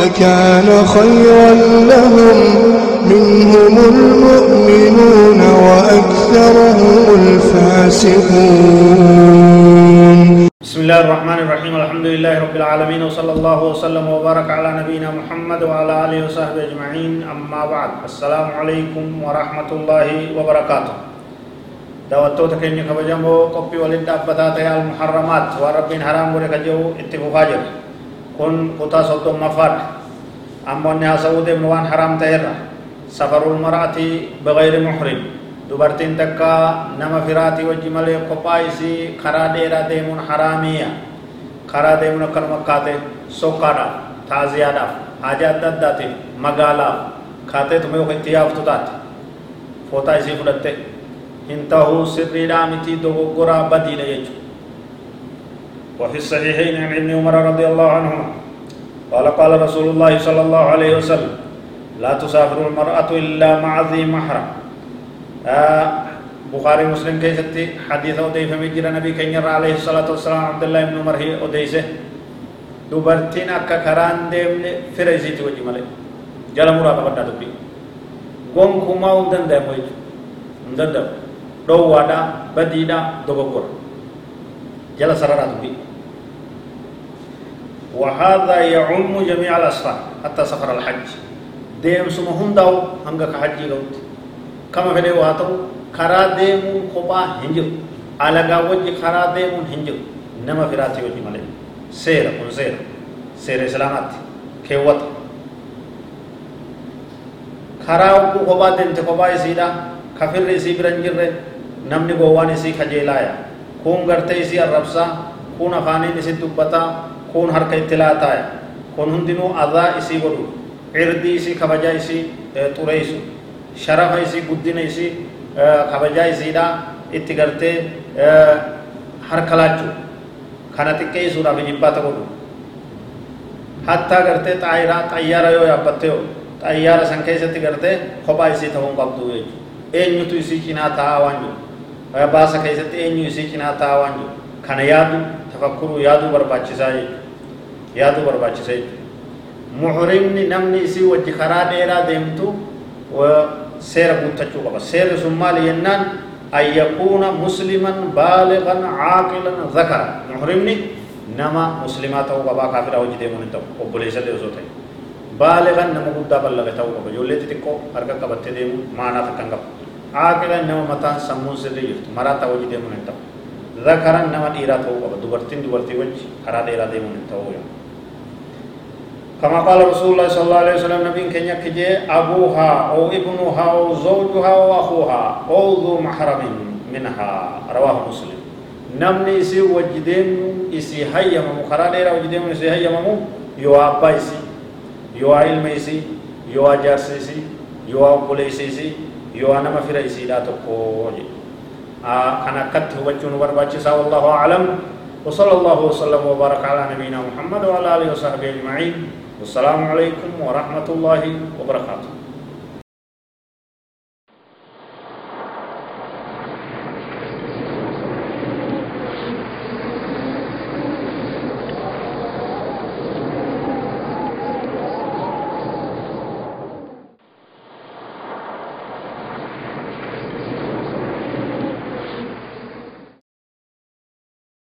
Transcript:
لكان خيرا لهم. منهم المؤمنون وأكثرهم الفاسقون. بسم الله الرحمن الرحيم. الحمد لله رب العالمين وصلى الله وسلم وبارك على نبينا محمد وعلى آله وصحبه أجمعين. أما بعد السلام عليكم ورحمة الله وبركاته. دعوتو تكيني كبجمو قبي ولد أبتات المحرمات وربين حرام وركجو اتفاجر kun kutaa soddomaffaadha ammoo inni haasa'uu deemnu waan haraam ta'erra safarul mar'ati bigayri muhrim dubartiin takka nama firaatii wajji malee kophaa isii karaa dheeraa deemuun haraamiya karaa deemuun akkanuma kaate sokkaadhaaf taaziyaadhaaf haja adda addaatiif magaalaaf kaateetuma yoo itti yaaftu taate footaa isii fudhatte hin tahuu sirriidhaa miti dogoggoraa badiidha jechuudha وفي الصحيحين عن ابن عمر رضي الله عنهما قال قال رسول الله صلى الله عليه وسلم لا تسافر المرأة إلا مع ذي محرم. آه بخاري مسلم كيستي حديث أوديف مجرى نبي كنير عليه الصلاة والسلام عبد الله بن عمر هي أوديسه dubartiin akka karaan deemne fira isiiti wajji malee jala muraa qabadhaa dubbii gonkumaa hin danda'amu jechuudha hin danda'amu dhoowwaadhaa badiidhaa dogoggora jala sararaa dubbii وهذا يعم جميع الأسفار حتى سفر الحج. ديم سما هنداو هنگا كحجي لوت. كما فدي واتو كرا ديمون خبا هنجو علغا وجه كرا ديمون هنجو نما فراتي وجه مالي سير كن سير سير سلامات كيوت. كرا وكو خبا ديمت خبا يسيدا. كفر يسي برنجر نمني غوان يسي خجيلايا كون غرتي يسي الربسا كون افاني يسي دبتا kun harka itti laataaya kun hundinuu adaa isii godhu irdii isii kabajaa isii xureessu sharafa isii guddina isii kabajaa isiidha itti gartee harka laachuu kana xiqqeessuudhaaf jibbaata godhu hattaa gartee xaayiraa xayyaara yoo yaabbatte yoo xayyaara san keessatti gartee kophaa isii ta'uu qabdu jechuudha eenyutu isii cinaa taa'aa waan jiru yaadu tafakkuruu yaaduu barbaachisaa jechuudha yaaduu barbaachisa jechuudha muhrimni namni isii wajji karaa dheeraa deemtu seera guuttachuu qaba seerri sun maali jennaan an yakuuna musliman baaligan caaqilan zakara muhrimni nama muslimaa ta'uu qabaa kaafiraa wajji deemuun hin ta'u obboleessallee osoo ta'e baaligan nama guddaa ballaga ta'uu qaba ijoollee xixiqqoo harka qabattee deemu maanaaf akkan qaba caaqilan nama mataan sammuun sirrii jirtu maraataa wajji deemuun hin ta'u zakaran nama dhiiraa ta'uu qaba dubartiin dubartii wajji karaa dheeraa deemuun hin ta'uu yaa كما قال رسول الله صلى الله عليه وسلم نبي كن يكجي أبوها أو ابنها أو زوجها أو أخوها أو ذو محرم منها رواه مسلم نمني إسي وجدين إسي هيا مخرا ديرا وجدين إسي هيا ممو يو أبا إسي يو علم إسي يو أجارس إسي يو أبوليس إسي يو مفر إسي لا تقول آه أنا كت وجهن برباچسا والله أعلم وصلى الله وسلم وبارك على نبينا محمد وعلى آله وصحبه أجمعين والسلام عليكم ورحمة الله وبركاته